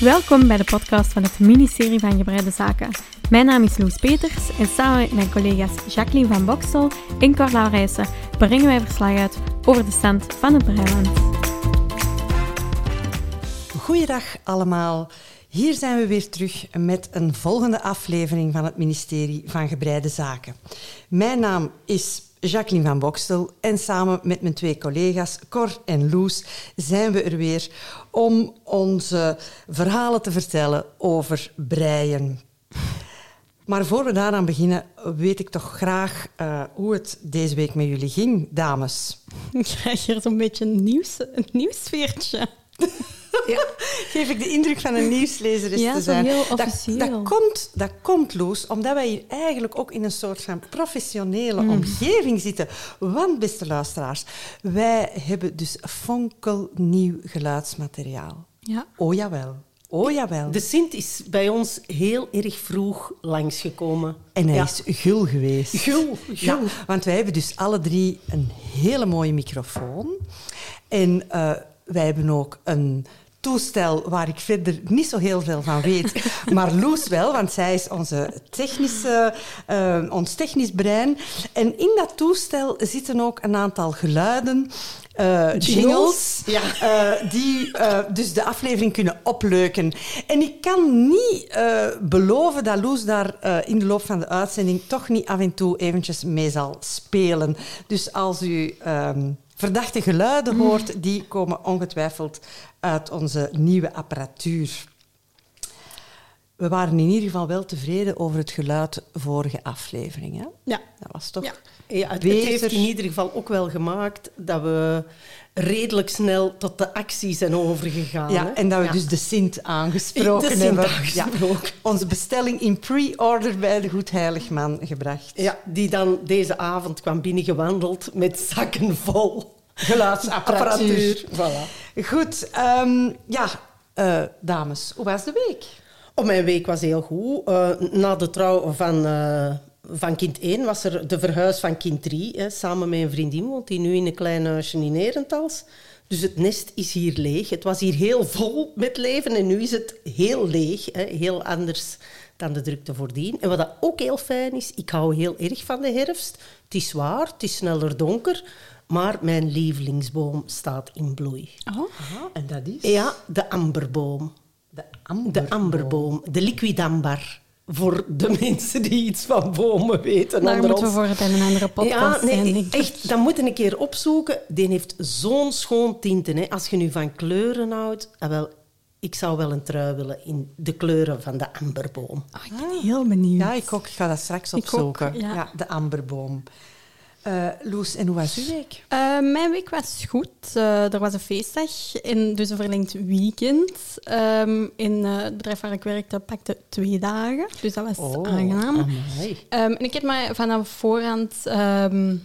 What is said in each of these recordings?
Welkom bij de podcast van het ministerie van Gebreide Zaken. Mijn naam is Loes Peters en samen met mijn collega's Jacqueline van Boksel en Cor Laurijsen brengen wij verslag uit over de stand van het Breiland. Goeiedag allemaal. Hier zijn we weer terug met een volgende aflevering van het ministerie van Gebreide Zaken. Mijn naam is Jacqueline van Bokstel en samen met mijn twee collega's Cor en Loes zijn we er weer om onze verhalen te vertellen over breien. Maar voor we daaraan beginnen, weet ik toch graag uh, hoe het deze week met jullie ging, dames. Ik krijg hier zo'n beetje een, nieuws, een nieuwsfeertje. Ja, geef ik de indruk van een nieuwslezer is ja, te zijn. Heel officieel. Dat, dat, komt, dat komt, Loes, omdat wij hier eigenlijk ook in een soort van professionele Mm. omgeving zitten. Want, beste luisteraars, wij hebben dus fonkelnieuw geluidsmateriaal. Ja. Oh jawel. Oh jawel. De Sint is bij ons heel erg vroeg langsgekomen. En hij Ja. is gul geweest. Gul, Ja, gul. want wij hebben dus alle drie een hele mooie microfoon. En eh, wij hebben ook een toestel waar ik verder niet zo heel veel van weet. Maar Loes wel, want zij is onze technische, eh, ons technisch brein. En in dat toestel zitten ook een aantal geluiden, eh, jingles, Ja. eh, die dus de aflevering kunnen opleuken. En ik kan niet beloven dat Loes daar in de loop van de uitzending toch niet af en toe eventjes mee zal spelen. Dus als u ehm, verdachte geluiden hoort, die komen ongetwijfeld uit onze nieuwe apparatuur. We waren in ieder geval wel tevreden over het geluid vorige aflevering. Hè? Ja. Dat was toch... Ja. Ja, het, heeft in ieder geval ook wel gemaakt dat we redelijk snel tot de actie zijn overgegaan. hè. Ja, en dat we Ja. dus de Sint aangesproken De Sint hebben. aangesproken. onze bestelling in pre-order bij de Goed Heiligman gebracht. Ja, die dan deze avond kwam binnengewandeld met zakken vol Geluidsapparatuur. Voilà. Goed, ehm, ja, eh, dames, hoe was de week? Oh, mijn week was heel goed. Eh, na de trouw van, eh, van kind 1 was er de verhuis van kind 3. Hè, samen met een vriendin woont die nu in een klein huisje in Herentals. Dus het nest is hier leeg. Het was hier heel vol met leven en nu is het heel leeg. Hè, heel anders dan de drukte voordien. En wat dat ook heel fijn is, ik hou heel erg van de herfst. Het is waar, het is sneller donker, maar mijn lievelingsboom staat in bloei. Oh. en dat is? Ja, de amberboom. De amber. De amberboom, de liquidambar. Voor de mensen die iets van bomen weten. Daar onder moeten we voor het in een andere podcast Ja, nee, ik. echt, dat moet je een keer opzoeken. Die heeft zo'n schoon tinten. Hè. Als je nu van kleuren houdt, ah, wel, ik zou wel een trui willen in de kleuren van de amberboom. Oh, ik ben heel benieuwd. Ja, ik ook. Ik ga dat straks Ik ook, opzoeken. ja. de amberboom. Eh, Loes, en hoe was uw week? Eh, mijn week was goed. Eh, er was een feestdag, en dus een verlengd weekend. Ehm, in eh, het bedrijf waar ik werkte pakte twee dagen, dus dat was Oh, aangenaam. Ehm, en ik heb mij vanaf voorhand ehm,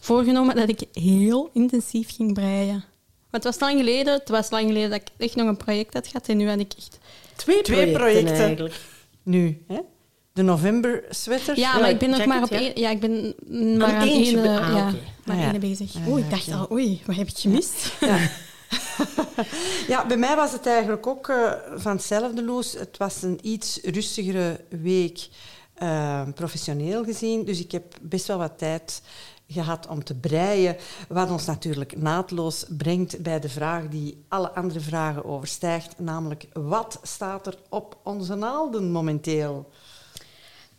voorgenomen dat ik heel intensief ging breien. Want het was lang geleden, het was lang geleden dat ik echt nog een project had gehad en nu had ik echt... Twee, Twee projecten. eigenlijk. Nu, hè? De november sweater. Ja, Ja, maar ik ben nog maar op één... Ja, ik ben maar aan eentje eh, ah, ja, maar Ah, ja. bezig. Ah, Oei, ik dacht al, oei, wat heb ik gemist? Ja, bij mij was het eigenlijk ook eh, van hetzelfde, Loes. Het was een iets rustigere week, eh, professioneel gezien. Dus ik heb best wel wat tijd gehad om te breien. Wat ons natuurlijk naadloos brengt bij de vraag die alle andere vragen overstijgt. Namelijk, wat staat er op onze naalden momenteel?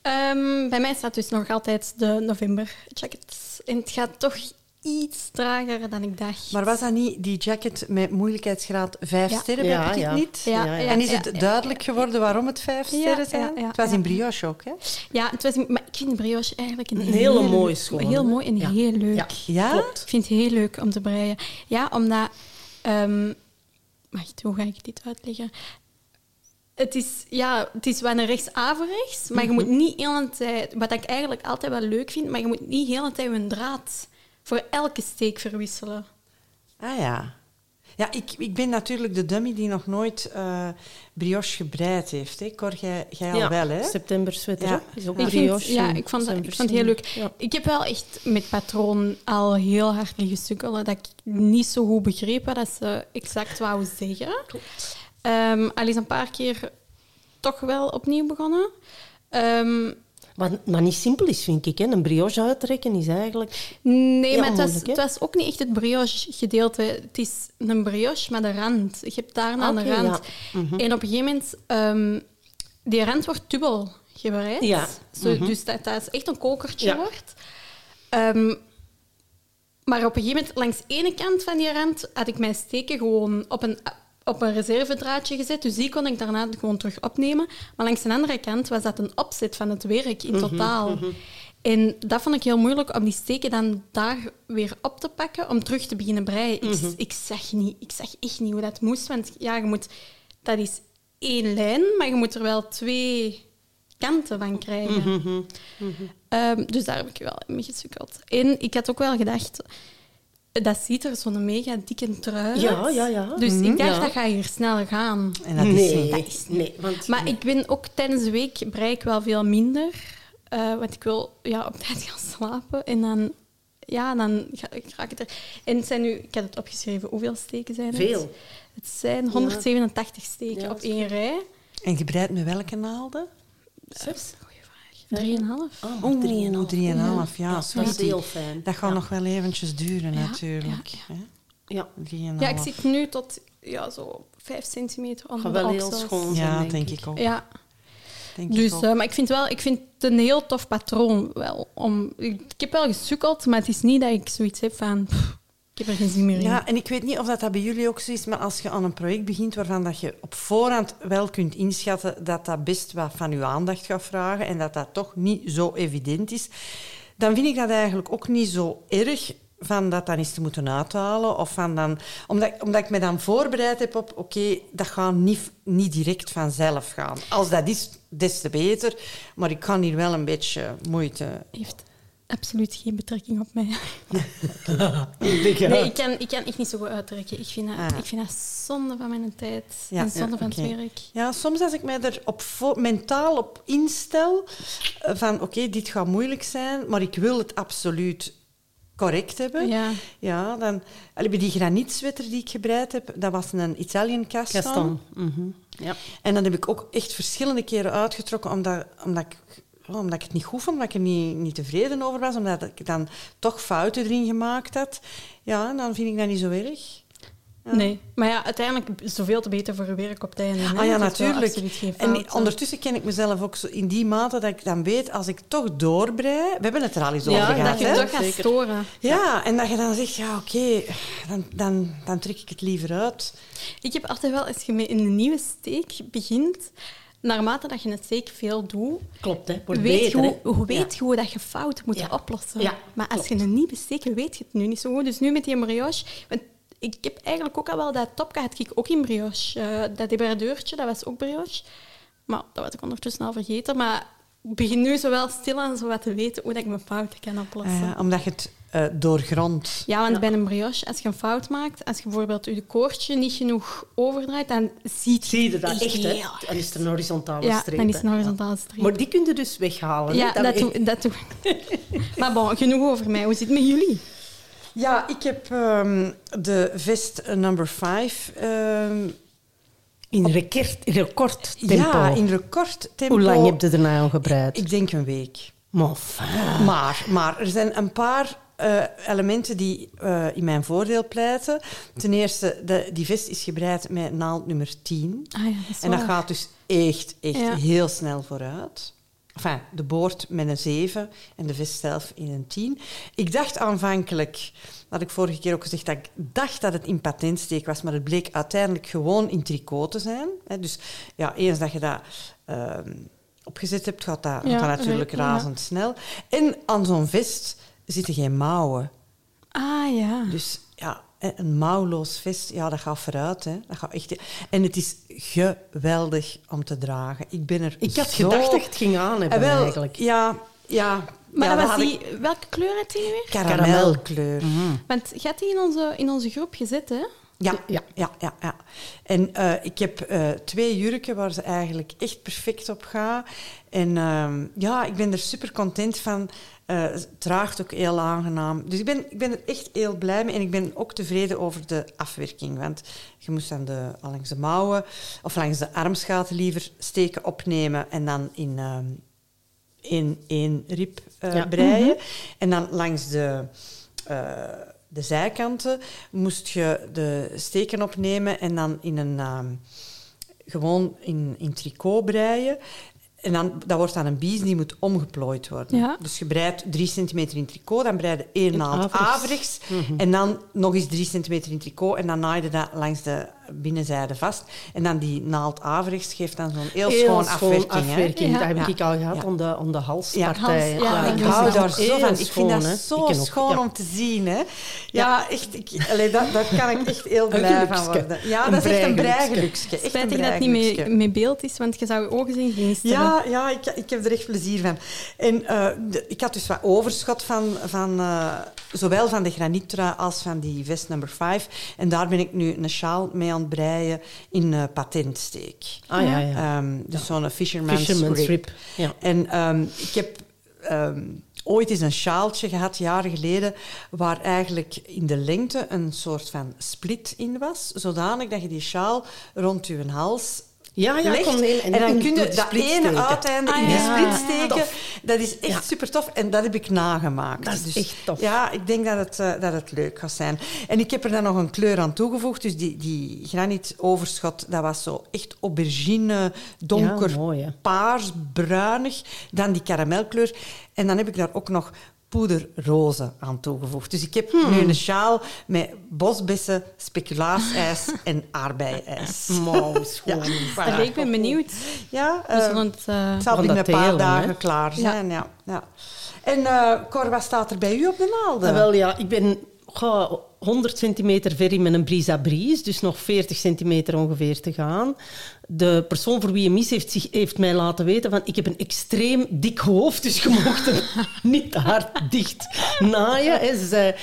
Ehm, bij mij staat dus nog altijd de november jacket. En het gaat toch iets trager dan ik dacht. Maar was dat niet die jacket met moeilijkheidsgraad 5 Ja. sterren bij Ja, ja. niet? Ja, Ja, ja. En is ja, het ja, duidelijk geworden waarom het 5 Ja, sterren zijn? ja, ja, het was ja. in brioche ook, hè? Ja, het was, in- maar ik vind brioche eigenlijk een, Een hele heel- mooie schoon, Heel mooi en Ja. heel leuk. Ja. Ja? Klopt. Ik vind het heel leuk om te breien. Ja, omdat... ehm wacht, hoe ga ik dit uitleggen? Het is, ja, het is wel een rechts-averechts, maar je moet niet de hele tijd... Wat ik eigenlijk altijd wel leuk vind, maar je moet niet de hele tijd een draad voor elke steek verwisselen. Ah ja. Ja, ik, ik ben natuurlijk de dummy die nog nooit eh, brioche gebreid heeft. Hè. Cor, jij, jij al wel, hè? September sweater Ja. is ook Ik vind, brioche. ja, ik vond, dat, ik vond het heel leuk. Ja. Ik heb wel echt met patroon al heel hard liggen sukkelen dat ik niet zo goed begreep wat dat ze exact wou zeggen. Ehm, al is een paar keer toch wel opnieuw begonnen. Ehm, Wat, maar niet simpel is, vind ik. Hè. Een brioche uittrekken is eigenlijk... nee, maar het was, het was ook niet echt het brioche-gedeelte. Het is een brioche met een rand. Je hebt daarna een rand. ja. Mhm. En op een gegeven moment... ehm, die rand wordt dubbel gebreid. Ja. Zo, Dus dat, dat is echt een kokertje Ja. wordt. Ehm, maar op een gegeven moment, langs de ene kant van die rand, had ik mijn steken gewoon op een, op een reservedraadje gezet. Dus die kon ik daarna gewoon terug opnemen. Maar langs de andere kant was dat een opzet van het werk in totaal. En dat vond ik heel moeilijk om die steken dan daar weer op te pakken, om terug te beginnen breien. Ik, ik, zag niet, ik zag echt niet hoe dat moest, want ja, je moet, dat is één lijn, maar je moet er wel twee kanten van krijgen. Ehm, dus daar heb ik wel mee gesukkeld. En ik had ook wel gedacht, dat ziet er zo'n mega dikke trui uit. Ja, ja, ja. Dus ik dacht, Ja. dat gaat hier snel gaan. En dat is nee, niet. dat is niet. nee, want... Maar ik ben ook tijdens de week brei ik wel veel minder. eh, want ik wil ja, op tijd gaan slapen. En dan, ja, dan ga, ik raak het er. En het zijn nu, ik heb het opgeschreven, hoeveel steken zijn het? Veel. Het zijn 187 steken Ja, op is één rij. En gebreid met welke naalden? Zes? Goeie vraag. Drieënhalf. Oh, Oeh, drieënhalf. 3,5, ja. Ja, dat is heel fijn. Dat gaat Ja. nog wel eventjes duren, Ja, natuurlijk. ja. Ja, 3,5. Ja, ik zit nu tot ja, zo 5 centimeter onder gaat de wel heel schoon Ja, zijn, denk ik ook. Ja, Denk ik dus, ook. eh, maar ik vind, wel, ik vind het een heel tof patroon. Wel, om, ik, ik heb wel gesukkeld, maar het is niet dat ik zoiets heb van... pff, ik heb er geen zin meer in. Ja, en ik weet niet of dat, dat bij jullie ook zo is, maar als je aan een project begint waarvan dat je op voorhand wel kunt inschatten dat dat best wat van je aandacht gaat vragen en dat dat toch niet zo evident is, dan vind ik dat eigenlijk ook niet zo erg van dat dan eens te moeten uithalen. Of van dan, omdat, omdat ik me dan voorbereid heb op, oké, dat gaat niet, niet direct vanzelf gaan. Als dat is, des te beter. Maar ik kan hier wel een beetje moeite... heeft absoluut geen betrekking op mij. Ik Nee, ik kan, ik kan echt niet zo goed uittrekken. Ik vind dat, Ah. ik vind dat zonde van mijn tijd Ja, en zonde ja, van het werk. Ja, soms als ik mij er op mentaal op instel eh, van oké, dit gaat moeilijk zijn, maar ik wil het absoluut correct hebben. Ja. Ja, dan... Die granietswetter die ik gebreid heb, dat was een Italian castan. Mhm. Ja. En dan heb ik ook echt verschillende keren uitgetrokken, omdat, omdat, ik, omdat ik het niet goed vond, omdat ik er niet, niet tevreden over was, omdat ik dan toch fouten erin gemaakt had. Ja, dan vind ik dat niet zo erg. Ja. Nee, maar ja, uiteindelijk zoveel te beter voor je werk op het einde. hè. Ah ja, natuurlijk. En fout, ondertussen ken ik mezelf ook zo in die mate dat ik dan weet, als ik toch doorbrei... We hebben het er al eens over Ja, gehad, Dat je hè? toch gaat storen. Ja, en dat je dan zegt, ja, oké, dan, dan, dan trek ik het liever uit. Ik heb altijd wel, als je met een nieuwe steek begint, naarmate dat je een steek veel doet, Klopt, hè. Wordt weet, beter, je, hoe, weet Ja. hoe dat je fout moet Ja. oplossen. Ja, maar als klopt. je een nieuwe steek weet je het nu niet zo goed. Dus nu met die brioche... Want ik heb eigenlijk ook al wel dat topka had ik ook in brioche. Eh, dat debardeurtje, dat was ook brioche. Maar dat was ik ondertussen al vergeten. Maar ik begin nu zo wel stil aan zo wat te weten hoe dat ik mijn fouten kan oplossen. Eh, omdat je het eh doorgrondt. Ja, want Ja. bij een brioche, als je een fout maakt, als je bijvoorbeeld je koordje niet genoeg overdraait, dan ziet je Zie je dat echt, hè? Dan is er een horizontale Ja, streep. dan is het een horizontale streep. Maar die kun je dus weghalen. ja, dat, doe, dat doe ik. maar bon, genoeg over mij. Hoe zit het met jullie? Ja, ik heb ehm, de vest number 5 In record, record tempo. ja, in record tempo. Hoe lang heb je er nou gebreid? Ik denk een week. Maar. Maar, maar er zijn een paar eh, elementen die eh, in mijn voordeel pleiten. Ten eerste, de, die vest is gebreid met naald nummer 10. Ah ja, dat is En dat waar. gaat dus echt, echt Ja. heel snel vooruit. Enfin, de boord met een 7 en de vest zelf in een 10. Ik dacht aanvankelijk, dat ik vorige keer ook gezegd, dat ik dacht dat het in patentsteek was, maar het bleek uiteindelijk gewoon in tricot te zijn. Dus ja, eens dat je dat ehm, opgezet hebt, gaat dat, Ja, gaat dat natuurlijk ja. razendsnel. En aan zo'n vest zitten geen mouwen. Ah ja. Dus ja, een mouwloos vest, ja, dat gaat vooruit. Hè. Dat gaat echt... En het is geweldig om te dragen. Ik ben er Ik had zo... gedacht dat het ging aan hebben, Eh, wel, eigenlijk. Ja, ja. Maar ja, dat ik-. Welke kleur had die nu weer? Karamelkleur. Want je had die in onze, in onze groep gezet, hè? Ja, Ja. ja, ja, ja, ja. En eh, ik heb eh, twee jurken waar ze eigenlijk echt perfect op gaan. En ehm, ja, ik ben er super content van. Eh, het draagt ook heel aangenaam. Dus ik ben, ik ben er echt heel blij mee. En ik ben ook tevreden over de afwerking. Want je moest dan de, langs de mouwen of langs de armsgaten liever steken opnemen en dan in ehm, in één rib Ja. breien. En dan langs de, eh, de zijkanten moest je de steken opnemen en dan in een, ehm, gewoon in, in tricot breien. En dan, dat wordt dan een bies die moet omgeplooid worden. Ja. Dus je breidt drie centimeter in tricot, dan breid je één naald averechts. averechts. En dan nog eens drie centimeter in tricot. En dan naai je dat langs de binnenzijde vast. En dan die naald averechts geeft dan zo'n heel, schoon afwerking. hè. afwerking. Ja. Dat heb Ja. ik al gehad Ja. om de, om de Ja, halspartij. hals, ja, ik hou daar zo van. Ik schoon, vind dat zo ook, schoon ja. om te zien. Hè. Ja, echt. Ik, allee, dat, daar kan ik echt heel blij van worden. Ja, dat is echt een breigeluksje. Spijtig dat het niet met, met beeld is, want je zou je ogen zien glinsteren. Ja, ja ik, ik heb er echt plezier van. En eh, de- ik had dus wat overschot van, van eh, zowel van de graniettrui als van die vest nummer 5. En daar ben ik nu een sjaal mee aan het breien in eh, patentsteek. Ah ja, ja. Ehm, dus zo'n fisherman's, Fisherman's rib. Ja. En ehm, ik heb ehm, ooit eens een sjaaltje gehad, jaren geleden, waar eigenlijk in de lengte een soort van split in was, zodanig dat je die sjaal rond je hals Ja, ja, legt. en, dan kun je de dat ene uiteinde Ah, in die ja. split steken. Tof. Dat is echt super tof en dat heb ik nagemaakt. Dat is Dus echt tof. Ja, ik denk dat het, eh, dat het leuk gaat zijn. En ik heb er dan nog een kleur aan toegevoegd. Dus die, die graniet overschot, dat was zo echt aubergine, donker, mooi, paars, bruinig. Dan die karamelkleur. En dan heb ik daar ook nog poederroze aan toegevoegd. Dus ik heb Hmm. nu een sjaal met bosbessen, speculaasijs en aardbeiijs. Mooi, schoon. Ik ben benieuwd. Ja, eh, zullen het, eh, het zal binnen een paar telen, dagen klaar zijn. Ja. Ja, En eh Cor, wat staat er bij u op de naalden? Ah, wel ja, ik ben goh, 100 centimeter ver in met een brise à brise, dus nog 40 centimeter ongeveer te gaan. De persoon voor wie je mis heeft, heeft mij laten weten van ik heb een extreem dik hoofd, dus je mocht niet hard dicht naaien. Hè. Ze zei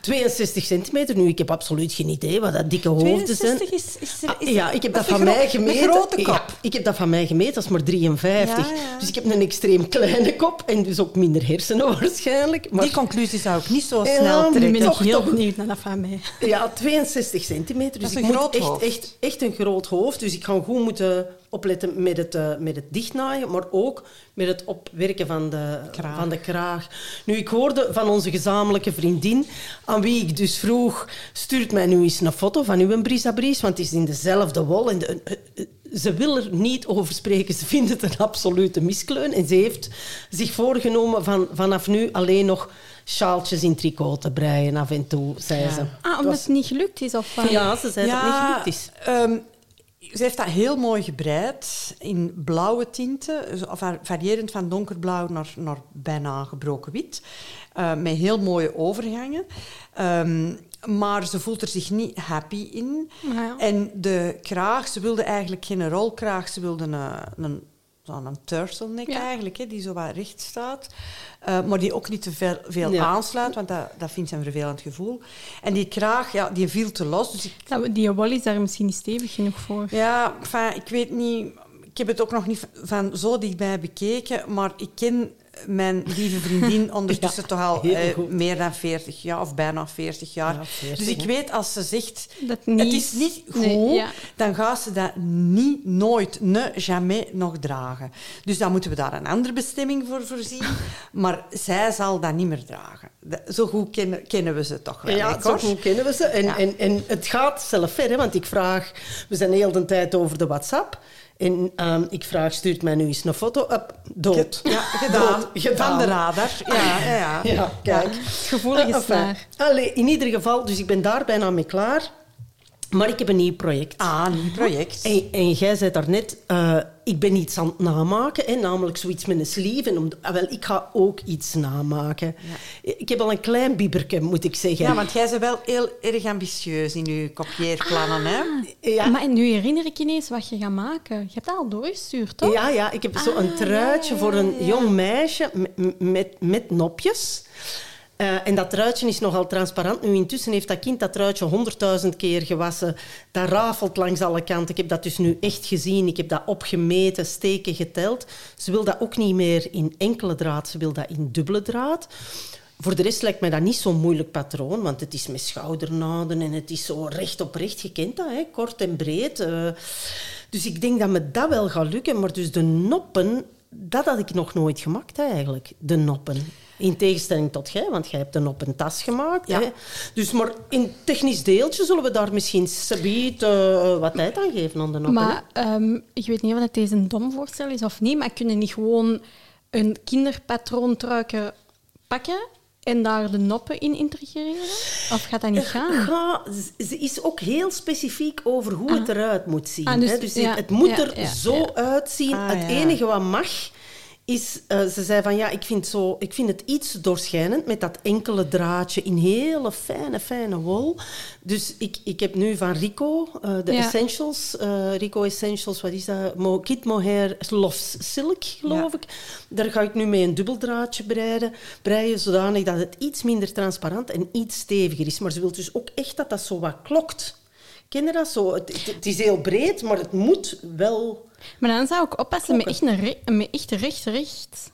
62 centimeter. Nu, ik heb absoluut geen idee wat dat dikke hoofden zijn. 62 is, is, er- Ah, is ja, ik heb dat, van een mij gemeten. Grote Ja, kop. ik heb dat van mij gemeten, dat is maar 53. Ja, ja. Dus ik heb een extreem kleine kop en dus ook minder hersenen waarschijnlijk. Maar Die conclusie zou ik niet zo snel nu trekken. ben ik Toch, heel benieuwd naar dat van mij. ja, 62 centimeter. Dus Dat is ik een moet groot echt, echt, echt een groot hoofd. Dus ik ga goed moeten opletten met het, eh, met het dichtnaaien, maar ook met het opwerken van de Kraag. Van de kraag. Nu, ik hoorde van onze gezamenlijke vriendin, aan wie ik dus vroeg, stuurt mij nu eens een foto van uw brise à brise, want het is in dezelfde wol. En de- eh, eh, ze wil er niet over spreken. Ze vindt het een absolute miskleun. En ze heeft zich voorgenomen van vanaf nu alleen nog sjaaltjes in tricot te breien af en toe, zei Ja. ze. Ah, omdat het niet gelukt is? Of? Ja, ze zei dat het niet gelukt is. ehm, ze heeft dat heel mooi gebreid in blauwe tinten, variërend van donkerblauw naar, naar bijna gebroken wit, eh, met heel mooie overgangen. Ehm, maar ze voelt er zich niet happy in. Ja. En de kraag, ze wilde eigenlijk geen rolkraag, ze wilde een, een, zo'n een turtleneck Ja. eigenlijk, hè, die zo wat recht staat. Eh, maar die ook niet te veel, veel Ja. aansluit, want dat, dat vindt ze een vervelend gevoel. En die kraag, ja, die viel te los. Dus ik, Die wol is daar misschien niet stevig genoeg voor. ja, enfin, ik weet niet... Ik heb het ook nog niet van zo dichtbij bekeken, maar ik ken mijn lieve vriendin ondertussen toch al eh, meer dan 40 jaar, of bijna 40 jaar. Ja, 40, dus ik weet, als ze zegt, Dat niet het is niet goed, Nee, ja. dan gaat ze dat niet, nooit, ne, jamais nog dragen. Dus dan moeten we daar een andere bestemming voor voorzien. Maar zij zal dat niet meer dragen. Dat- Zo goed kennen, kennen we ze toch wel. Ja, hè, zo goed kennen we ze. En, en, en het gaat zelf ver, hè, want ik vraag... We zijn heel de tijd over de WhatsApp. En ehm, ik vraag, stuurt mij nu eens een foto. Up, dood. Ja, gedaan. Dood, gedaan. Van de radar. Ja, ja, ja. Ja, kijk. Gevoelige Ah, enfin. Allee, in ieder geval, dus ik ben daar bijna mee klaar. Maar ik heb een nieuw project. Ah, een nieuw project. En, en jij zei daarnet, eh ik ben iets aan het namaken, hè, namelijk zoiets met een sleeve. En om, ah, wel, ik ga ook iets namaken. Ik heb al een klein bieberke, moet ik zeggen. Ja, want jij bent wel heel erg ambitieus in je kopieerplannen, hè? Ja. Maar nu herinner ik ineens wat je gaat maken. Je hebt dat al doorgestuurd, toch? Ja, ja, ik heb zo een Ah, truitje ja, voor een jong meisje met, met, met nopjes. Eh, en dat truitje is nogal transparant. Nu, intussen heeft dat kind dat truitje honderdduizend keer gewassen. Dat rafelt langs alle kanten. Ik heb dat dus nu echt gezien. Ik heb dat opgemeten, steken geteld. Ze wil dat ook niet meer in enkele draad. Ze wil dat in dubbele draad. Voor de rest lijkt mij dat niet zo'n moeilijk patroon, want het is met schoudernaden en het is zo recht op recht. Je kent dat, hè? kort en breed. Uh, dus ik denk dat me dat wel gaat lukken. Maar dus de noppen, dat had ik nog nooit gemaakt eigenlijk, de noppen. In tegenstelling tot jij, want jij hebt een op een tas gemaakt. Ja. Hè? Dus maar in technisch deeltje zullen we daar misschien sabiet uh, wat tijd aan geven aan de noppen. Maar um, ik weet niet of dat deze een dom voorstel is of niet, maar kunnen niet gewoon een kinderpatroontruiken pakken en daar de noppen in integreren? Of gaat dat niet gaan? Ja, ze is ook heel specifiek over hoe ah. het eruit moet zien. Ah, dus, hè? dus ja, het moet ja, er zo uitzien. Ah, het enige wat mag is, uh, ze zei van ja, ik vind, zo, ik vind het iets doorschijnend met dat enkele draadje in hele fijne, fijne wol. Dus ik, ik heb nu van Rico uh, de Ja. Essentials, uh, Rico Essentials, wat is dat? Mo, Kit Mohair Lofts Silk, geloof ik. Daar ga ik nu mee een dubbeldraadje breiden, breien, zodanig dat het iets minder transparant en iets steviger is. Maar ze wil dus ook echt dat dat zo wat klokt. Ken je dat zo? Het, het is heel breed, maar het moet wel... Maar dan zou ik oppassen met echt, een met echt recht, recht.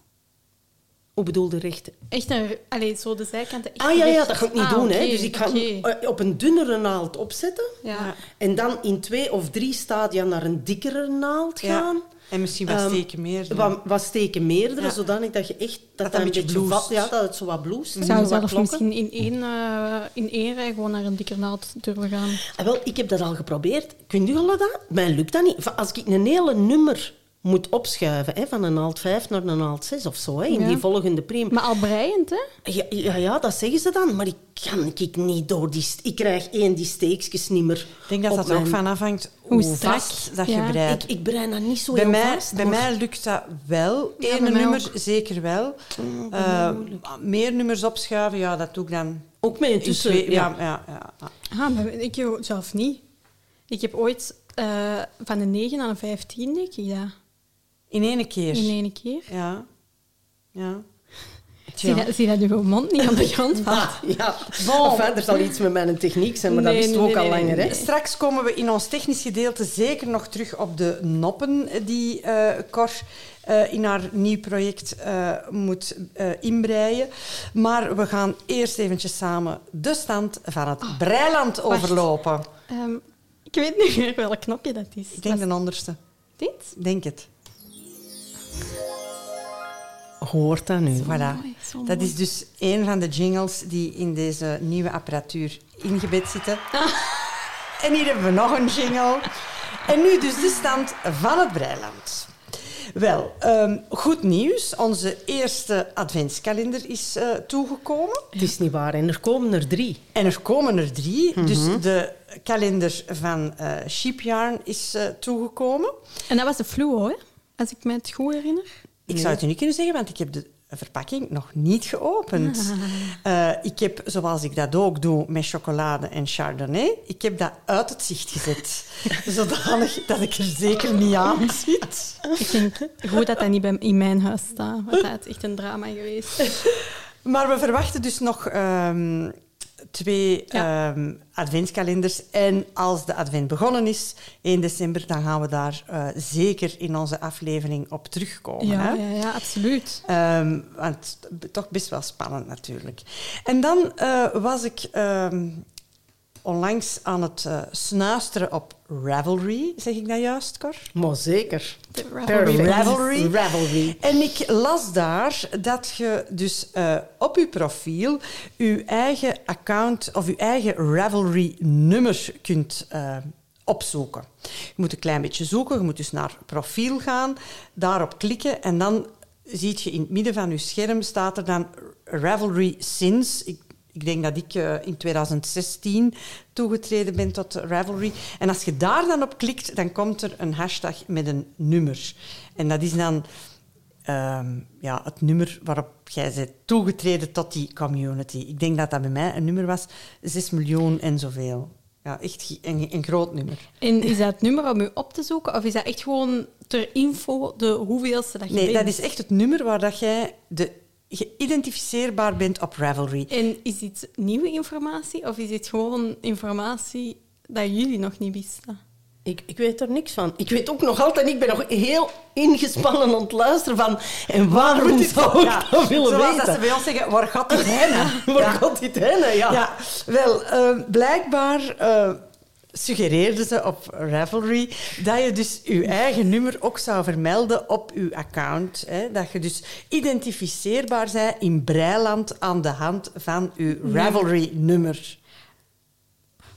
Hoe bedoelde recht? Echt een... Allee, zo de zijkanten Ah ja, ja, dat ga ik niet Ah, doen. Hè. Dus ik ga eh, op een dunnere naald opzetten. Ja. En dan in twee of drie stadia naar een dikkere naald gaan. En misschien wat Ehm, steken meer. dan. Wat, wat steken meerdere, Ja. zodanig dat je echt... Dat, dat dat een beetje bloest. vat- Ja, dat het zo wat bloest. Ik zo zou klokken. misschien in één, eh, in één rij gewoon naar een dikker naald durven gaan. Ah, wel, ik heb dat al geprobeerd. Kun je dat? Mij lukt dat niet. Als ik een hele nummer moet opschuiven, hè, van een naald 5 naar een naald 6 of zo, hè, in Ja. die volgende priem. Maar al breiend, hè? Ja, ja, ja, dat zeggen ze dan. Maar ik kan ik niet door die... st- Ik krijg één die steekjes niet meer Ik denk dat dat er ook mijn- van afhangt Hoe hoe, strak. vast dat Ja. je breidt. Ik, ik brein dat niet zo bij heel mij, vast. bij maar- mij lukt dat wel. Ja, Eén nummer ook. zeker wel. Mm, Eh, meer nummers opschuiven, ja, dat doe ik dan Ook met in intussen... twee. ja. Ja, ja, ja, ja. Ah, maar ik zelf niet. Ik heb ooit eh, van de 9 naar een 15, denk ik dat. In één keer. In één keer. Ja. Ja. Zie, dat, zie dat uw mond niet aan de grond valt? Ah, ja. Bon. Enfin, er zal iets met mijn techniek zijn, maar Nee, dat wisten we nee, ook nee, al nee, langer. Hè? Straks komen we in ons technisch gedeelte zeker nog terug op de noppen die eh Cor eh, in haar nieuw project eh, moet eh, inbreien. Maar we gaan eerst eventjes samen de stand van het Breiland overlopen. Ehm, ik weet niet meer welk knopje dat is. Ik denk Was de onderste. dit? Denk het. Hoort dat nu? Voilà. mooi, Dat mooi. is dus een van de jingles die in deze nieuwe apparatuur ingebed zitten. En hier hebben we nog een jingle. En nu dus de stand van het Breiland. Wel, ehm, goed nieuws. Onze eerste adventskalender is eh, toegekomen. Het is niet waar. En er komen er drie. En er komen er drie. Dus de kalender van eh Sheepyarn is eh, toegekomen. En dat was de fluo, hè? Als ik me het goed herinner. Ik zou het u niet kunnen zeggen, want ik heb de verpakking nog niet geopend. Eh, ik heb, zoals ik dat ook doe met chocolade en chardonnay, ik heb dat uit het zicht gezet. Zodanig dat ik er zeker niet aan zit. Ik denk goed dat dat niet in mijn huis staat. Want dat is echt een drama geweest. Maar we verwachten dus nog ehm, twee Ja. ehm, adventskalenders. En als de advent begonnen is, 1 december, dan gaan we daar eh, zeker in onze aflevering op terugkomen. Ja, hè? ja, ja, absoluut. Ehm, want toch best wel spannend natuurlijk. En dan eh, was ik ehm, onlangs aan het eh, snuisteren op Ravelry. Zeg ik dat juist, Cor? Maar zeker. De. Ravelry. Ravelry. En ik las daar dat je dus eh, op je profiel je eigen account of je eigen Ravelry-nummer kunt eh, opzoeken. Je moet een klein beetje zoeken, je moet dus naar profiel gaan, daarop klikken en dan zie je in het midden van je scherm staat er dan Ravelry Since. Ik, ik denk dat ik eh, in 2016 toegetreden ben tot Ravelry. En als je daar dan op klikt, dan komt er een hashtag met een nummer. En dat is dan ehm, ja, het nummer waarop jij bent toegetreden tot die community. Ik denk dat dat bij mij een nummer was, 6 miljoen en zoveel. Ja, echt een, een groot nummer. En is dat het nummer om u op te zoeken? Of is dat echt gewoon ter info de hoeveelste dat je Nee, bent? dat is echt het nummer waar dat jij de geïdentificeerbaar bent op Ravelry. En is dit nieuwe informatie of is dit gewoon informatie dat jullie nog niet wisten? Ik, ik weet er niks van. Ik weet ook nog altijd, ik ben nog heel ingespannen aan het luisteren van... En waarom zou ik Ja, dat willen zoals weten? dat ze bij ons zeggen, waar gaat het heen? Waar Ja. gaat dit heen? Ja. Ja, wel, eh, blijkbaar eh, suggereerden ze op Ravelry dat je dus je eigen nummer ook zou vermelden op je account. Hè? Dat je dus identificeerbaar bent in Breiland aan de hand van je Ravelry-nummer.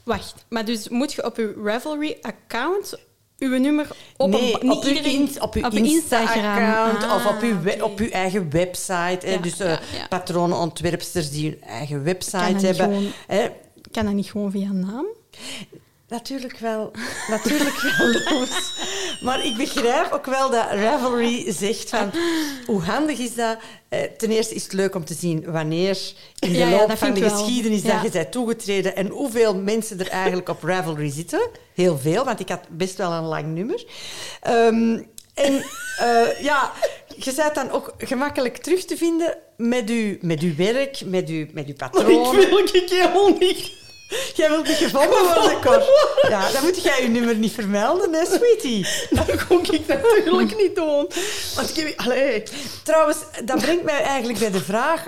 Wacht, maar dus moet je op je Ravelry-account uw nummer op nee, een... op je, in- op je Insta-account Ah, of op je, we- oké. op je eigen website. Hè? Ja, dus eh ja, patronenontwerpsters die hun eigen website hebben. gewoon- Hè? Kan dat niet gewoon via naam? Natuurlijk wel, natuurlijk wel, Loes. Maar ik begrijp ook wel dat Ravelry zegt van... Hoe handig is dat? Eh, ten eerste is het leuk om te zien wanneer in de Ja, loop van de geschiedenis Ja. dat je bent toegetreden en hoeveel mensen er eigenlijk op Ravelry zitten. Heel veel, want ik had best wel een lang nummer. Ehm, en eh, ja, je bent dan ook gemakkelijk terug te vinden met je, met uw werk, met je, met uw Maar patroon. ik wil ik helemaal niet. Jij wilt niet gevonden worden, Cor. Ja, dan moet jij je nummer niet vermelden, hè, sweetie. Dat kon ik natuurlijk niet doen. Want ik heb... Allee. Trouwens, dat brengt mij eigenlijk bij de vraag...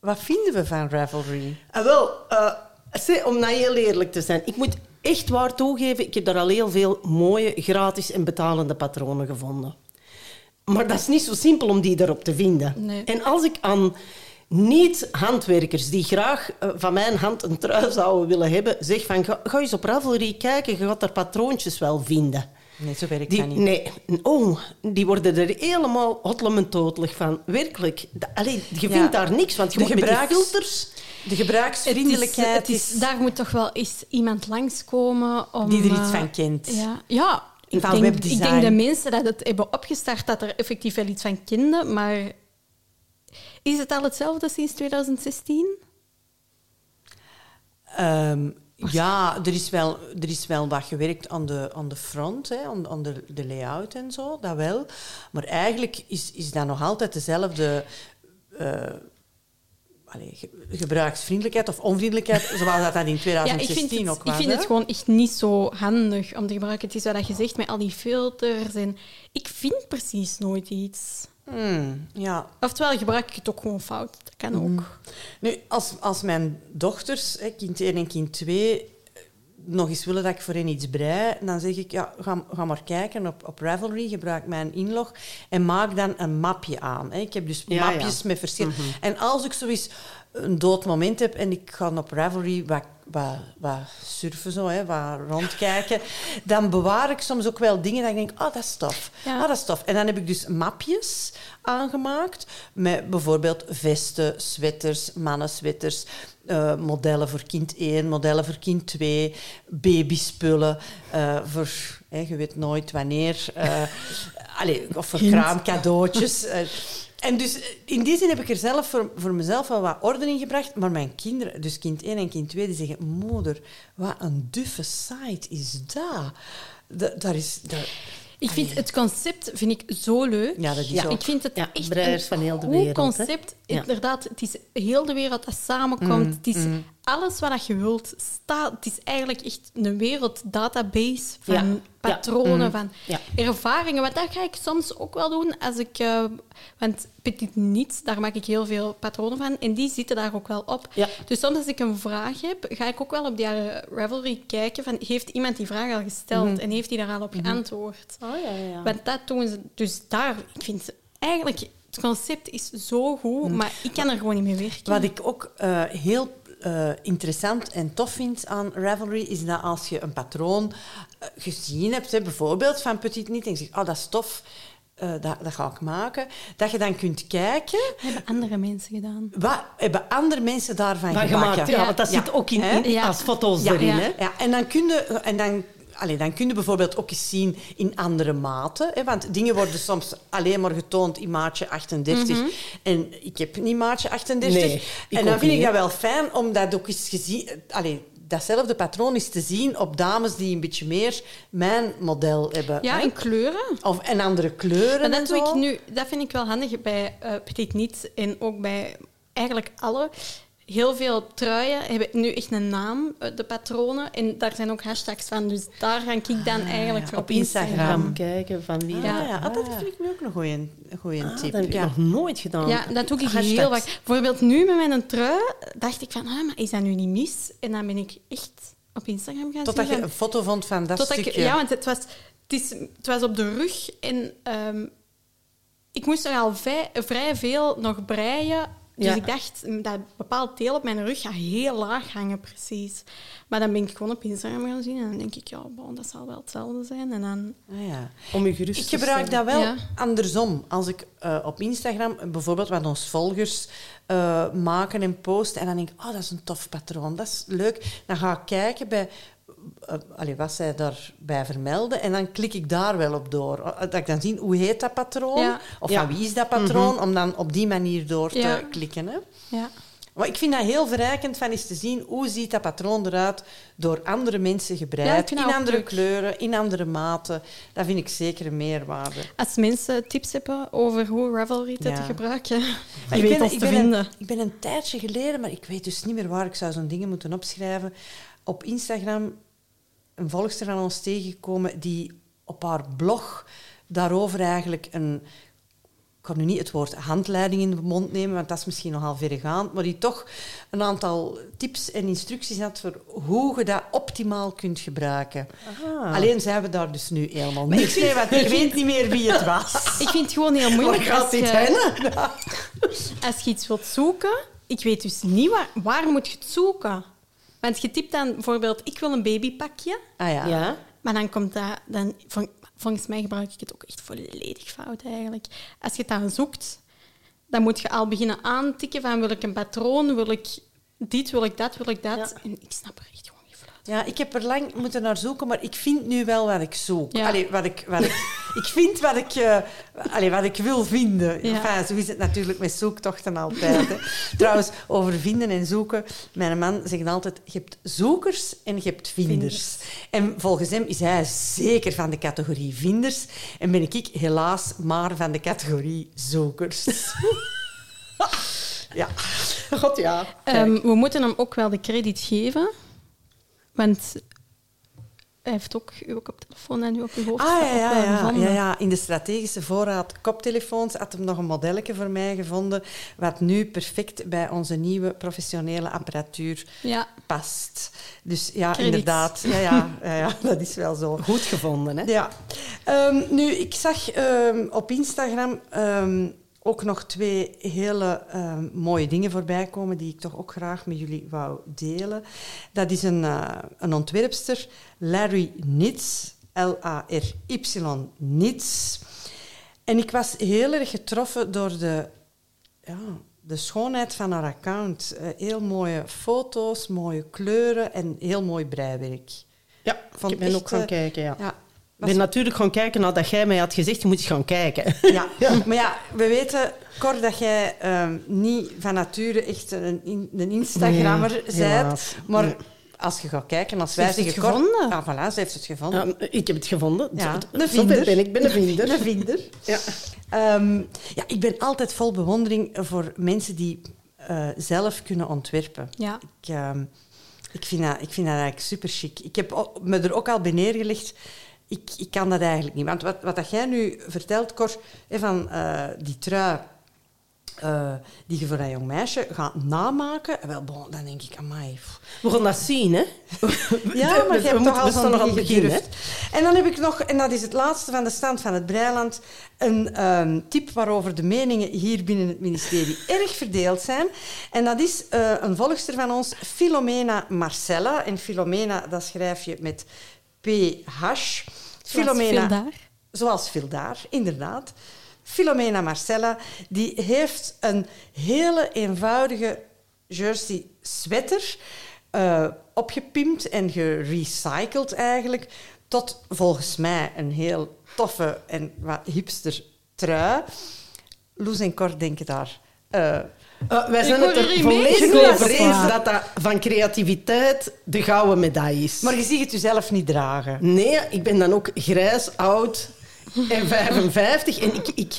Wat vinden we van Ravelry? Ah, wel, eh, zeg, om nou heel eerlijk te zijn, ik moet echt waar toegeven, ik heb daar al heel veel mooie, gratis en betalende patronen gevonden. Maar dat is niet zo simpel om die erop te vinden. Nee. En als ik aan niet-handwerkers die graag eh, van mijn hand een trui zouden willen hebben, zeg van ga, ga eens op Ravelry kijken, je gaat daar patroontjes wel vinden. Nee, zo werkt Die, dat niet. nee, oh, die worden er helemaal hotlementotelig van. Werkelijk. Da- Allee, je Ja. vindt daar niks, want je De moet met die gebruiks- filters... De Het gebruiksvriendelijkheid is, het is, daar moet toch wel eens iemand langskomen om... Die er iets eh, van kent. Ja, ja ik, Van denk, webdesign. ik denk de mensen dat het hebben opgestart, dat er effectief wel iets van kenden, maar... Is het al hetzelfde sinds 2016? Ehm, ja, er is, wel, er is wel wat gewerkt aan de, aan de front, hè, aan, aan de, de layout en zo, dat wel. Maar eigenlijk is, is dat nog altijd dezelfde eh, allee, ge- gebruiksvriendelijkheid of onvriendelijkheid, zoals dat, dat in Ja, ik 2016 vind, ook was. ik vind hè. het gewoon echt niet zo handig om te gebruiken. Het is wat je zegt met al die filters. En ik vind precies nooit iets. Hmm, ja. Oftewel gebruik ik het ook gewoon fout. Dat kan ook. Nu, als, als mijn dochters, hè, kind 1 en kind 2, nog eens willen dat ik voor hen iets brei, dan zeg ik, ja, ga, ga maar kijken op, op Ravelry, gebruik mijn inlog en maak dan een mapje aan. Hè. Ik heb dus Ja, mapjes ja. met verschillende... En als ik zoiets een dood moment heb en ik ga op Ravelry wat, wat, wat surfen, zo, hè, wat rondkijken, dan bewaar ik soms ook wel dingen dat ik denk, oh, dat is tof. Ja. Ah, dat is tof. En dan heb ik dus mapjes aangemaakt met bijvoorbeeld vesten, sweaters, mannensweaters, eh, modellen voor kind 1, modellen voor kind 2, babyspullen eh, voor, hè, je weet nooit wanneer, eh, allee, of voor kraamcadeautjes. En dus eh, in die zin heb ik er zelf voor, voor mezelf wel wat orde in gebracht, maar mijn kinderen, dus kind 1 en kind 2, die zeggen, moeder, wat een duffe site is dat? Da- daar is... Daar, Ik vind het concept vind ik zo leuk. Ja, dat is Ja. ook. Ik vind het Ja, echt een van heel de goed wereld, hè? concept. Ja. Inderdaad, het is heel de wereld dat samenkomt. Mm, het is alles wat je wilt. Staat, het is eigenlijk echt een werelddatabase van Ja, ja. patronen, van Ja. ervaringen. Want dat ga ik soms ook wel doen als ik... eh, want Petit Niets, daar maak ik heel veel patronen van. En die zitten daar ook wel op. Dus soms als ik een vraag heb, ga ik ook wel op die eh, Ravelry kijken van... Heeft iemand die vraag al gesteld en heeft die daar al op geantwoord? Oh, ja, ja. Want dat doen ze. Dus daar, ik vind eigenlijk, het concept is zo goed, maar ik kan er gewoon niet mee werken. Wat ik ook eh, heel eh, interessant en tof vind aan Ravelry, is dat als je een patroon eh, gezien hebt, hè, bijvoorbeeld van Petit Niet, en je zegt, oh, dat is tof, eh, dat, dat ga ik maken, dat je dan kunt kijken, Dat hebben andere mensen gedaan. wat hebben andere mensen daarvan gemaakt, ja, want dat Ja. zit ook in, Hè? in- Ja. als foto's Ja, erin. ja. Hè? Ja, en dan kun je, en dan, allee, dan kun je bijvoorbeeld ook eens zien in andere maten. Hè, want dingen worden soms alleen maar getoond in maatje 38. En ik heb niet maatje 38. Nee, ik en dan vind ik dat wel fijn om dat ook eens gezien... Allee, datzelfde patroon is te zien op dames die een beetje meer mijn model hebben. Ja, hè? in kleuren. Of, en andere kleuren Maar en dat, doe zo. ik nu, dat vind ik wel handig bij eh Petit Niet en ook bij eigenlijk alle. Heel veel truien hebben nu echt een naam, eh, de patronen. En daar zijn ook hashtags van. Dus daar ga ik dan eigenlijk ja, op op Instagram. Kijken van wie. Ah, Ja. ja. Ah, dat vind ik nu ook een goeie, een goeie Ah, tip. dat heb ik ja. nog nooit gedaan. Ja, dat doe ik Hashtags. heel vaak. Bijvoorbeeld nu met mijn trui dacht ik van, ah, maar is dat nu niet mis? En dan ben ik echt op Instagram gaan Totdat je een foto vond van dat Totdat ik- stukje. ja, want het was, het, is, het was op de rug en ehm, ik moest er al vrij, vrij veel nog breien. Dus Ja. ik dacht, dat bepaald deel op mijn rug gaat heel laag hangen, precies. Maar dan ben ik gewoon op Instagram gaan zien en dan denk ik, ja, bon, dat zal wel hetzelfde zijn. En dan, Ah, ja. Om je gerust Ik te gebruik stellen. dat wel Ja. andersom. Als ik eh, op Instagram bijvoorbeeld wat ons volgers eh, maken en posten, en dan denk ik, oh, dat is een tof patroon, dat is leuk. Dan ga ik kijken bij allee, wat zij daarbij vermelden en dan klik ik daar wel op door. Eh, Dat ik dan zie, hoe heet dat patroon? Ja. Of Ja. van wie is dat patroon? Om dan op die manier door te klikken. Hè? ja. Maar ik vind dat heel verrijkend van eens te zien hoe ziet dat patroon eruit door andere mensen gebreid, in andere kleuren, in andere maten. Dat vind ik zeker een meerwaarde. Als mensen tips hebben over hoe Ravelry te, Ja. te gebruiken, je ik weet ben- ons ik te ben vinden. Een, ik ben een tijdje geleden, maar ik weet dus niet meer waar ik zou zo'n dingen moeten opschrijven, op Instagram een volgster van ons tegengekomen die op haar blog daarover eigenlijk een... Ik kan nu niet het woord handleiding in de mond nemen, want dat is misschien nogal verregaand, maar die toch een aantal tips en instructies had voor hoe je dat optimaal kunt gebruiken. Alleen zijn we daar dus nu helemaal niks mee, want ik weet niet meer wie het was. Ik vind het gewoon heel moeilijk Waar gaat als dit je, heen? als je iets wilt zoeken. Ik weet dus niet waar, waar moet je het zoeken. Want je typt dan bijvoorbeeld, ik wil een babypakje. Ah ja. Ja. Maar dan komt dat... Dan, vol- volgens mij gebruik ik het ook echt volledig fout eigenlijk. Als je het dan zoekt, dan moet je al beginnen aantikken van wil ik een patroon, wil ik dit, wil ik dat, wil ik dat. Ja. En ik snap er echt. Ja, ik heb er lang moeten naar zoeken, maar ik vind nu wel wat ik zoek. Ja. Allee, wat ik, wat ik, ik vind wat ik, allee, wat ik wil vinden. Ja. Enfin, zo is het natuurlijk met zoektochten altijd. Hè. Trouwens, over vinden en zoeken. Mijn man zegt altijd, je hebt zoekers en je hebt vinders. Vinders. En volgens hem is hij zeker van de categorie vinders. En ben ik helaas maar van de categorie zoekers. ja. God ja. Ehm, we moeten hem ook wel de credit geven. Want hij heeft ook uw koptelefoon en uw op uw hoofd Ah, ja, ja, ja, ja, ja. In de strategische voorraad koptelefoons had hem nog een modelletje voor mij gevonden, wat nu perfect bij onze nieuwe professionele apparatuur Ja. past. Dus ja, inderdaad. Ja, ja, ja, ja, dat is wel zo. Goed gevonden, hè? Ja. Ehm, nu, ik zag ehm, op Instagram ehm, ook nog twee hele ehm, mooie dingen voorbij komen die ik toch ook graag met jullie wou delen. Dat is een, eh, een ontwerpster, Larry Nitz, L-A-R-Y Nitz. En ik was heel erg getroffen door de, ja, de schoonheid van haar account. Eh, heel mooie foto's, mooie kleuren en heel mooi breiwerk. Ja, Vond ik ben ook gaan eh, kijken, ja. Ja, Ik ben natuurlijk gaan kijken nadat jij mij had gezegd, je moet eens gaan kijken. Ja. maar ja, we weten, Cor, dat jij ehm, niet van nature echt een, in- een Instagrammer Nee, bent. helaas. Maar Nee. als je gaat kijken, als Ze wij heeft het zeggen... Cor- gevonden. Ja, voilà, ze heeft het gevonden. Ja, ik heb het gevonden. Ja, Zo- een zo vinder. ben ik, ik ben een vinder. Een vinder. Ja. Ehm, ja, ik ben altijd vol bewondering voor mensen die eh, zelf kunnen ontwerpen. Ja. Ik, ehm, ik, vind dat, ik vind dat eigenlijk super chic. Ik heb me er ook al bij neergelegd. Ik, ik kan dat eigenlijk niet. Want wat, wat dat jij nu vertelt, Cor, hè, van eh, die trui eh, die je voor dat jong meisje gaat namaken, wel, bon, dan denk ik, amai. pff. We gaan dat zien, hè? Ja, maar We je hebt toch al zo'n nog aan het. En dan heb ik nog, en dat is het laatste van de stand van het Breiland, een ehm, tip waarover de meningen hier binnen het ministerie erg verdeeld zijn. En dat is eh, een volgster van ons, Filomena Marcella. En Filomena, dat schrijf je met PH. Filomena. daar. Zoals Vildaar, inderdaad. Filomena Marcella, die heeft een hele eenvoudige jersey sweater eh, opgepimpt en gerecycled eigenlijk tot volgens mij een heel toffe en wat hipster trui. Loes en Cor denken daar. eh, Uh, wij zijn het er volledig over eens dat dat van creativiteit de gouden medaille is. Maar je ziet het jezelf niet dragen. Nee, ik ben dan ook grijs, oud en 55. En ik, ik,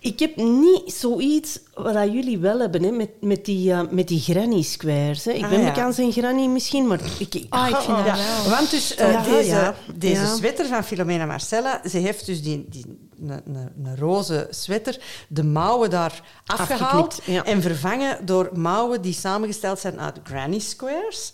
ik heb niet zoiets wat dat jullie wel hebben, hè, met, met, die, eh, met die granny squares. Hè. Ik Ah, ben ja. bekend zijn granny misschien, maar ik... ik Ah, ik vind dat Ja, wel. want dus eh, Ja, deze, ja. deze Ja. sweater van Filomena Marcella, ze heeft dus die, die, een, een, een roze sweater, de mouwen daar afgehaald en vervangen door mouwen die samengesteld zijn uit granny squares.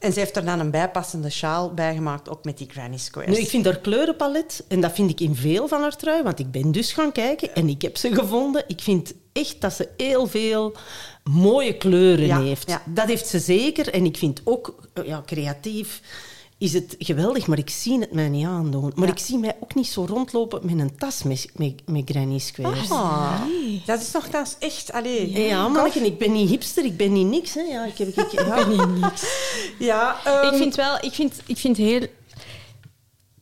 En ze heeft er dan een bijpassende sjaal bij gemaakt, ook met die granny squares. Nu, ik vind haar kleurenpalet, en dat vind ik in veel van haar trui, want ik ben dus gaan kijken en ik heb ze gevonden. Ik vind echt dat ze heel veel mooie kleuren Ja, heeft. ja. Dat heeft ze zeker. En ik vind ook, eh, ja, creatief is het geweldig, maar ik zie het mij niet aandoen. Maar Ja. ik zie mij ook niet zo rondlopen met een tas met, met, met granny squares. Ah, dat is nogthans echt... Allee, Ja, manneken, ik ben niet hipster, ik ben niet niks. Hè. Ja, ik, heb, ik, ja. Ja, ehm, Ik vind wel, ik vind, ik vind heel.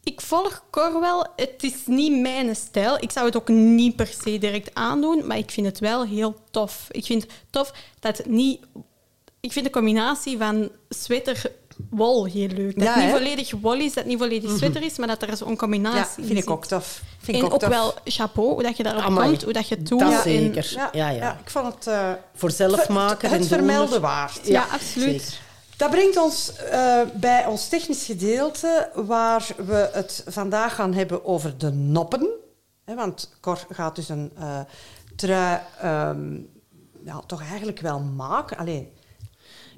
Ik volg Cor wel. Het is niet mijn stijl. Ik zou het ook niet per se direct aandoen, maar ik vind het wel heel tof. Ik vind het tof dat het niet. Ik vind de combinatie van sweater wol heel leuk. Dat Ja, het niet hè? volledig wol is, dat het niet volledig sweater is, maar dat er zo'n combinatie ja, in vind ik ook tof. Vind En ik ook, ook tof. wel chapeau, hoe dat je daarop Amai. komt, hoe dat je het doet. Dat zeker. Ja, ja. ik vond het... eh, Voor zelf maken het en vermelden waard. Ja, absoluut. zeker. Dat brengt ons eh, bij ons technisch gedeelte, waar we het vandaag gaan hebben over de noppen. Hè, want Cor gaat dus een eh, trui ehm, ja, toch eigenlijk wel maken. Allee, Ik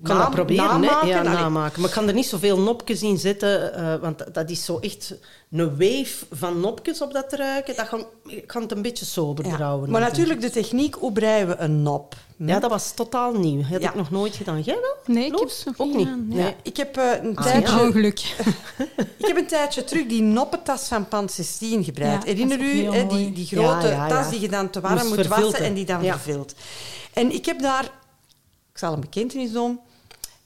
kan na- dat proberen, namaken. Ja, namaken. Maar ik kan er niet zoveel nopjes in zetten, eh, want dat- dat is zo echt een wave van nopjes op dat ruiken. Dat kan, ik kan het een beetje sober ja. houden. Maar natuurlijk de techniek, hoe breien we een nop? Hm? Ja, dat was totaal nieuw. Dat heb Ja. ik nog nooit gedaan. Jij wel? Nee, ik heb Ook niet nee. Ik heb eh, een Ah, tijdje... Ongeluk. Ik heb een tijdje terug die noppentas van Pansestien gebreid. Ja, Herinner u die, die grote Ja, ja, ja. tas die je dan te warm Moest moet wassen en die dan Ja. vervilt. En ik heb daar, ik zal een bekentenis doen.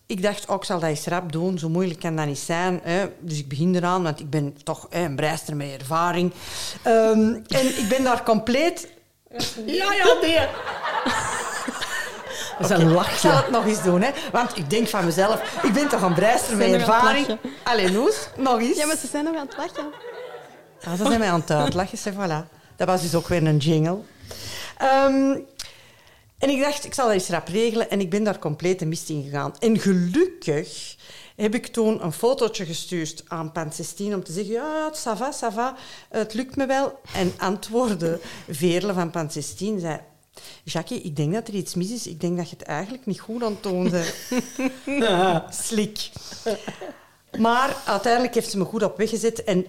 Ik dacht, oh, ik zal dat eens rap doen, zo moeilijk kan dat niet zijn. Hè. Dus ik begin eraan, want ik ben toch hè, een breister met ervaring. Ehm, en ik ben daar compleet... Ja, ja, nee. Dat is een Ik zal lachje. het nog eens doen, hè. Want ik denk van mezelf, ik ben toch een breister met er ervaring. lachen. Allee, Noes, nog eens. Ja, maar ze zijn nog aan het lachen. Ah, ze zijn mij aan het uitlachen, zeg, voilà. Dat was dus ook weer een jingle. Ehm, en ik dacht, ik zal dat eens rap regelen. En ik ben daar compleet de mist in gegaan. En gelukkig heb ik toen een fotootje gestuurd aan Pansestien om te zeggen, ja, ça va, ça va, het lukt me wel. En antwoordde Veerle van Pansestien, zei... Jackie, ik denk dat er iets mis is. Ik denk dat je het eigenlijk niet goed aan het doen bent. Slik. Maar uiteindelijk heeft ze me goed op weg gezet. En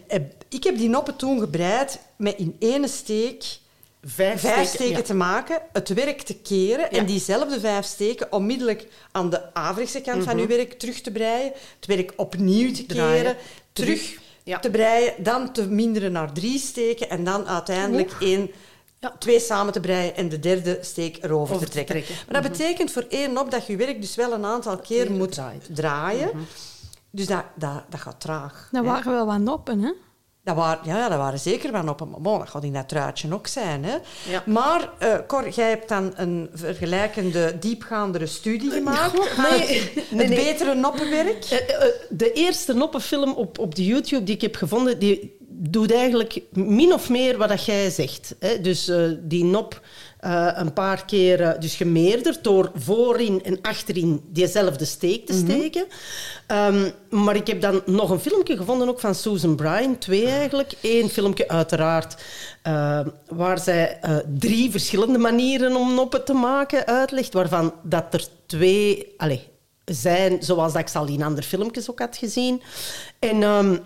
ik heb die noppen toen gebreid met in ene steek Vijf, vijf steken, steken ja. te maken, het werk te keren en diezelfde vijf steken onmiddellijk aan de averechtse kant van uw werk terug te breien, het werk opnieuw te keren, Mhm. Draaien. terug Terug. Ja. te breien, dan te minderen naar drie steken en dan uiteindelijk één, Ja. twee samen te breien en de derde steek erover Over te te trekken. Maar dat betekent voor één nop dat je werk dus wel een aantal keer moet draait. draaien. Dus dat, dat, dat gaat traag. Hè. waren wel wat noppen, hè? Dat waren, ja, dat waren zeker wel noppen. Maar bon, dat gaat in dat truitje ook zijn. Hè. Ja. Maar, eh, Cor, jij hebt dan een vergelijkende, diepgaandere studie gemaakt. Nee. Het, Nee, het nee. betere noppenwerk. Eh, eh, De eerste noppenfilm op, op de YouTube die ik heb gevonden, die doet eigenlijk min of meer wat dat jij zegt. Hè? Dus die nop eh, een paar keer dus gemeerderd door voorin en achterin diezelfde steek te steken. Ehm, maar ik heb dan nog een filmpje gevonden, ook van Susan Bryan, twee eigenlijk. Eén filmpje uiteraard, eh, waar zij eh, drie verschillende manieren om noppen te maken uitlegt, waarvan dat er twee... Allez, zijn, zoals dat ik ze al in andere filmpjes ook had gezien. En ehm,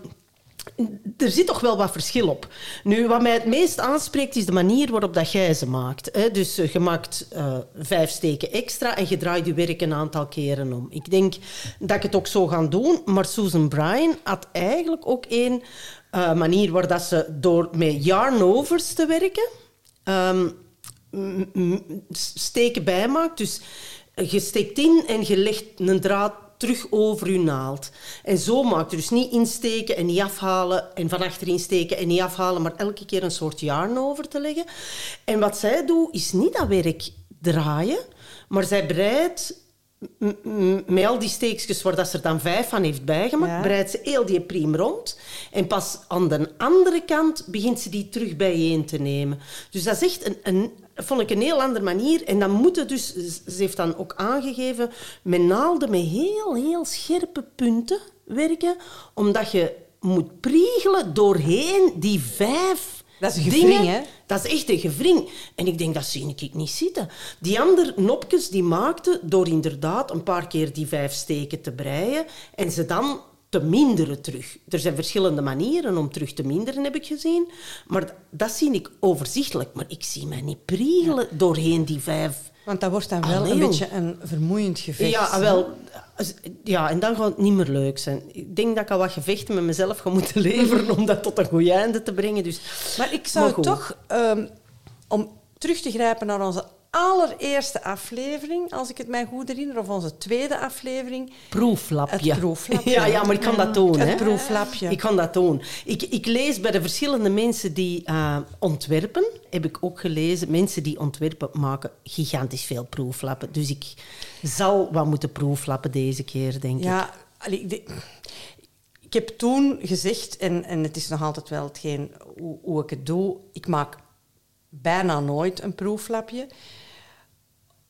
er zit toch wel wat verschil op. Nu, wat mij het meest aanspreekt, is de manier waarop dat jij ze maakt. Dus eh, je maakt eh, vijf steken extra en je draait je werk een aantal keren om. Ik denk dat ik het ook zo ga doen, maar Susan Bryan had eigenlijk ook één eh, manier waar dat ze door met yarn-overs te werken... ehm, steken bijmaakt. Dus je steekt in en je legt een draad terug over je naald. En zo maakt je dus niet insteken en niet afhalen en van achterin steken en niet afhalen, maar elke keer een soort yarn over te leggen. En wat zij doet, is niet dat werk draaien, Maar zij breidt met al die steekjes waar dat ze er dan vijf van heeft bijgemaakt, Ja. breidt ze heel die priem rond. En pas aan de andere kant begint ze die terug bijeen te nemen. Dus dat is echt een, een, vond ik een heel andere manier. En dan moet het dus, ze heeft dan ook aangegeven, met naalden met heel, heel scherpe punten werken, omdat je moet priegelen doorheen die vijf Dat is een dingen. hè? Dat is echt een gevring. En ik denk, dat zie ik niet zitten. Die andere nopjes die maakte door inderdaad een paar keer die vijf steken te breien en ze dan te minderen terug. Er zijn verschillende manieren om terug te minderen, heb ik gezien. Maar dat zie ik overzichtelijk. Maar ik zie mij niet priegelen doorheen die vijf. Want dat wordt dan wel Allee, een beetje een vermoeiend gevecht. Ja, wel. Ja, en dan gaat het niet meer leuk zijn. Ik denk dat ik al wat gevechten met mezelf ga moeten leveren om dat tot een goed einde te brengen. Dus, Maar ik zou Maar toch, ehm, om terug te grijpen naar onze allereerste aflevering, als ik het mij goed herinner, of onze tweede aflevering, proeflapje. Het proeflapje. Ja, ja, maar ik kan dat doen. het hè. proeflapje. Ik kan dat doen. Ik, ik lees bij de verschillende mensen die eh, ontwerpen, heb ik ook gelezen, mensen die ontwerpen maken gigantisch veel proeflappen. Dus ik zal wat moeten proeflappen deze keer, denk ik. Ja, allee, de- ik heb toen gezegd, en, en het is nog altijd wel hetgeen hoe, hoe ik het doe, ik maak bijna nooit een proeflapje.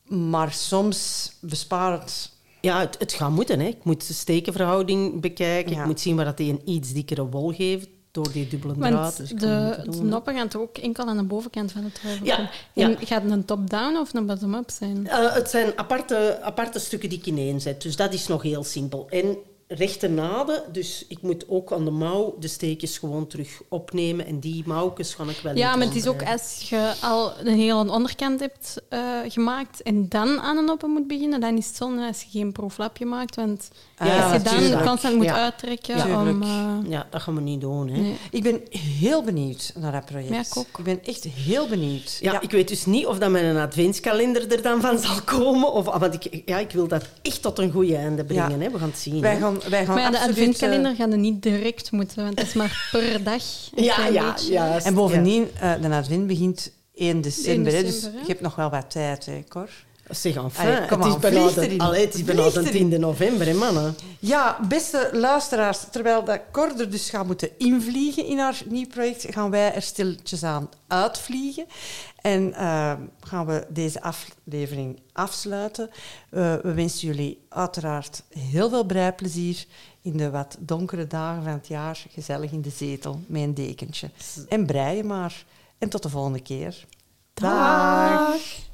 Maar soms bespaart het... Ja, het, het gaat moeten. Hè. Ik moet de stekenverhouding bekijken. Ja. Ik moet zien waar dat die een iets dikkere wol geeft door die dubbele draad. Want Dus de, moeten de noppen gaan toch ook enkel aan de bovenkant van de trui Ja, gaat het een top-down of een bottom-up zijn? Eh, het zijn aparte, aparte stukken die ik ineenzet. Dus dat is nog heel simpel. En rechte naden, dus ik moet ook aan de mouw de steekjes gewoon terug opnemen. En die mouwtjes ga ik wel Ja, maar het is ook als je al een hele onderkant hebt eh, gemaakt en dan aan een noppen moet beginnen, dan is het zonde als je geen proeflapje maakt. Want Ah, als je dan tuurlijk. constant moet Ja. uittrekken Ja. om... Eh, Ja, dat gaan we niet doen. Hè. nee. Ik ben heel benieuwd naar dat project. Ja, ik ook. Ik ben echt heel benieuwd. Ja, ik weet dus niet of dat mijn adventskalender er dan van zal komen. Of, want ik, ja, ik wil dat echt tot een goed einde brengen. Ja. Hè. We gaan het zien. Wij hè. gaan, wij gaan Maar ja, de absoluut, adventskalender eh, gaat er niet direct moeten, want dat is maar per dag. Ja, ja, ja. en bovendien, eh, de advent begint 1 december, hè, dus hè? je hebt nog wel wat tijd, hè, Cor? Zeg, enfin, Allee, het is bijna allee, het is bijna de erin. 10e november, hè, mannen. Ja, beste luisteraars, terwijl dat Cor er dus gaat moeten invliegen in haar nieuw project, gaan wij er stilletjes aan uitvliegen. En eh, gaan we deze aflevering afsluiten. Eh, we wensen jullie uiteraard heel veel breiplezier in de wat donkere dagen van het jaar. Gezellig in de zetel met een dekentje. En breien maar. En tot de volgende keer. Dag.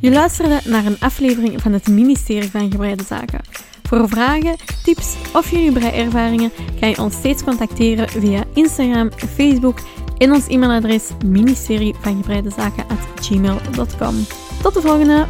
Je luisterde naar een aflevering van het ministerie van Gebreide Zaken. Voor vragen, tips of jullie breiervaringen kan je ons steeds contacteren via Instagram, Facebook en ons e-mailadres ministerie van. Tot de volgende!